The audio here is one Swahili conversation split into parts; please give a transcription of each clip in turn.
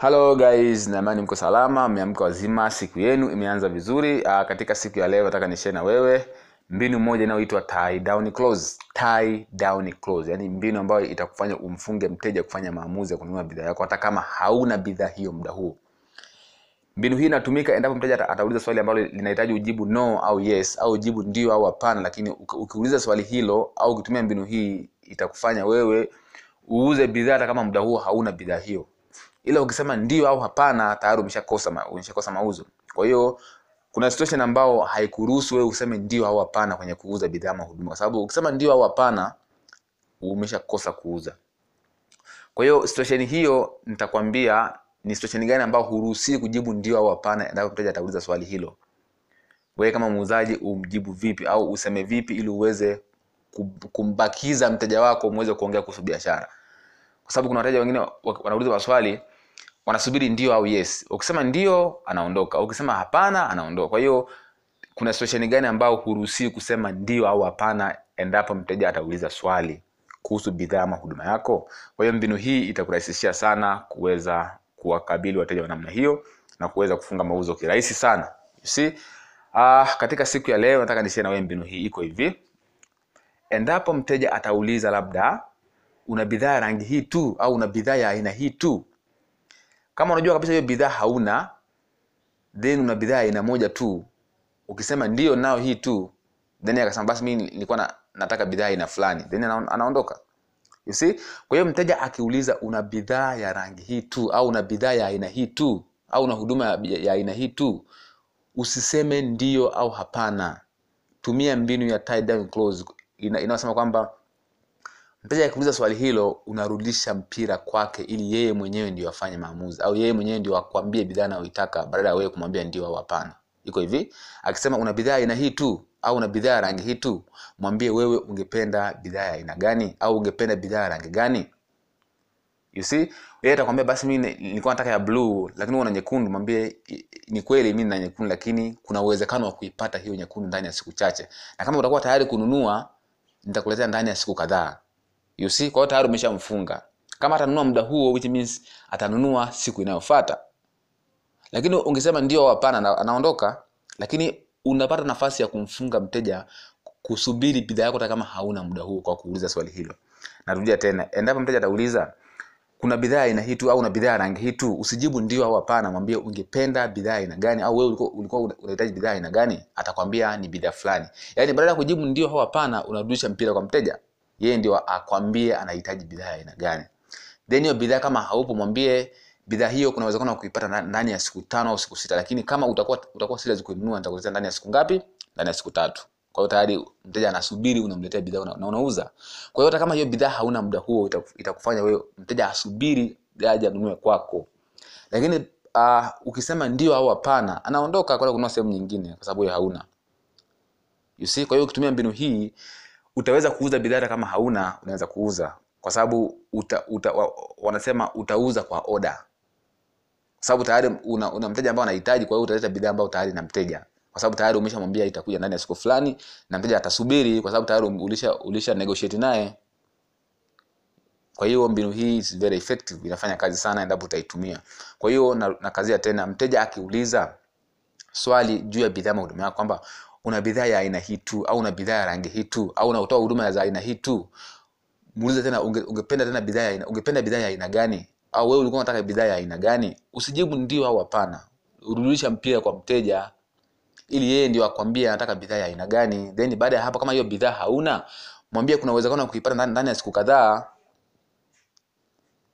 Hello guys, naamani mko salama, mmeamka wazima, siku yenu imeanza vizuri. Aa, katika siku ya leo nataka nishare na wewe mbinu moja inayoitwa tie down close. Tie down close, yaani mbinu ambayo itakufanya umfunge mteja kufanya maamuzi ya kununua bidhaa yako hata kama hauna bidhaa hiyo muda huo. Mbinu hii inatumika endapo mteja atauliza swali ambalo linahitaji ujibu no au yes au ujibu ndio au hapana, lakini ukiuliza swali hilo au ukitumia mbinu hii itakufanya wewe uuze bidhaa hata kama muda huo hauna bidhaa hiyo. Ila ukisema ndio au hapana, tayari umeshakosa umeshakosa mauzo. Kwa hiyo kuna situation ambao haikuruhusu wewe useme ndio au hapana kwenye kuuza bidhaa ama huduma, kwa sababu ukisema ndio au hapana umeshakosa kuuza. Kwa hiyo situation hiyo nitakwambia ni situation gani ambayo huruhusi kujibu ndio au hapana endapo mteja atauliza swali hilo. Wewe kama muuzaji umjibu vipi au useme vipi ili uweze kumbakiza mteja wako muweze kuongea kuhusu biashara, kwa sababu kuna wateja wengine wanauliza maswali wanasubiri ndio au yes. Ukisema ndio anaondoka, ukisema hapana anaondoka. Kwa hiyo kuna situation gani ambayo huruhusiwi kusema ndio au hapana endapo mteja atauliza swali kuhusu bidhaa ama huduma yako. Kwa hiyo mbinu hii itakurahisishia sana kuweza kuwakabili wateja wa namna hiyo na kuweza kufunga mauzo kirahisi sana. You see? Ah, katika siku ya leo nataka nishare na wewe mbinu hii iko hivi. Endapo mteja atauliza labda una bidhaa ya rangi hii tu au una bidhaa ya aina hii tu, kama unajua kabisa hiyo bidhaa hauna, then una bidhaa aina moja tu, ukisema ndio nao hii tu, then akasema basi mi nilikuwa na, nataka bidhaa aina fulani, then anaondoka. You see? Kwa hiyo mteja akiuliza una bidhaa ya rangi hii tu au una bidhaa ya aina hii tu au una huduma ya aina hii tu, usiseme ndio au hapana. Tumia mbinu ya tie down ina, inayosema kwamba mteja akiuliza swali hilo unarudisha mpira kwake ili yeye mwenyewe ndio afanye maamuzi au yeye mwenyewe ndio akwambie bidhaa anayoitaka badala ya wewe kumwambia ndio au hapana. Iko hivi? Akisema una bidhaa aina hii tu au una bidhaa ya rangi hii tu mwambie wewe ungependa bidhaa ya aina gani au ungependa bidhaa ya rangi gani? You see? Yeye atakwambia basi mimi nilikuwa nataka ya blue lakini una nyekundu. Mwambie ni kweli mimi nina nyekundu lakini kuna uwezekano wa kuipata hiyo nyekundu ndani ya siku chache. Na kama utakuwa tayari kununua nitakuletea ndani ya siku kadhaa you see kwa hiyo tayari umeshamfunga. Kama atanunua muda huo which means atanunua siku inayofuata. Lakini ungesema ndio hapana anaondoka lakini unapata nafasi ya kumfunga mteja kusubiri bidhaa yako kama hauna muda huo kwa kuuliza swali hilo. Narudia tena endapo mteja atauliza kuna bidhaa aina hii tu au una bidhaa rangi hii tu? Usijibu ndio au hapana mwambie ungependa bidhaa aina gani? Au wewe ulikuwa, ulikuwa unahitaji bidhaa aina gani? Atakwambia ni bidhaa fulani. Yaani badala ya kujibu ndio au hapana unarudisha mpira kwa mteja yeye ndio akwambie anahitaji bidhaa aina gani. Then hiyo bidhaa kama haupo mwambie bidhaa hiyo kuna uwezekano wa kuipata ndani ya siku tano au siku sita. Lakini kama utakuwa utakuwa serious kuinunua nitakuletea ndani ya siku ngapi? Ndani ya siku tatu. Kwa hiyo tayari mteja anasubiri unamletea bidhaa na unauza. Kwa hiyo hata kama hiyo bidhaa hauna muda huo itakufanya wewe mteja asubiri aje anunue kwako. Lakini uh, ukisema ndio au hapana anaondoka kwenda kununua sehemu nyingine kwa sababu hiyo hauna. You see? Kwa hiyo ukitumia mbinu hii utaweza kuuza bidhaa kama hauna unaweza kuuza. Kwa sababu uta, uta, wa, wanasema utauza kwa oda kwa sababu tayari una, una mteja ambao anahitaji kwa hiyo utaleta bidhaa ambayo tayari na mteja. Kwa sababu tayari umeshamwambia itakuja ndani ya siku fulani na mteja atasubiri kwa sababu tayari ulisha, ulisha negotiate naye. Kwa hiyo mbinu hii is very effective inafanya kazi sana endapo utaitumia. Kwa hiyo na, nakazia tena mteja akiuliza swali juu ya bidhaa ama huduma yako kwamba una bidhaa ya aina hii tu au una bidhaa ya rangi hii tu au unatoa huduma za aina hii tu. Muulize tena unge, ungependa tena bidhaa ya ungependa bidhaa ya aina gani? Au wewe ulikuwa unataka bidhaa ya aina gani? Usijibu ndio au hapana. Urudisha mpira kwa mteja ili yeye ndio akwambie anataka bidhaa ya aina gani. Then baada ya hapo kama hiyo bidhaa hauna mwambie kuna uwezekano wa kuipata ndani, ndani ya siku kadhaa.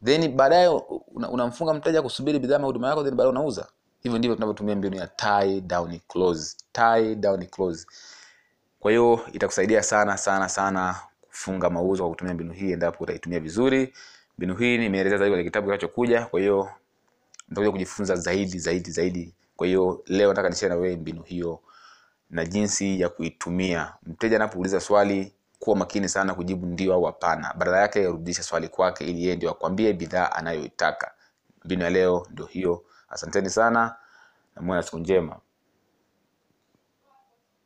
Then baadaye unamfunga una- mteja kusubiri bidhaa huduma yako then baadaye unauza hivyo ndivyo tunavyotumia mbinu ya tie down close. Tie down close. Kwa hiyo itakusaidia sana sana sana kufunga mauzo kwa kutumia mbinu hii endapo utaitumia vizuri. Mbinu hii nimeeleza zaidi kwenye kitabu kinachokuja kwa hiyo nitakuja kujifunza zaidi zaidi zaidi. Kwa hiyo leo nataka nishare na wewe mbinu hiyo na jinsi ya kuitumia. Mteja anapouliza swali kuwa makini sana kujibu ndio au hapana. Badala yake rudisha swali kwake ili yeye ndio akwambie bidhaa anayoitaka. Mbinu ya leo ndio hiyo asanteni sana na muwe na siku njema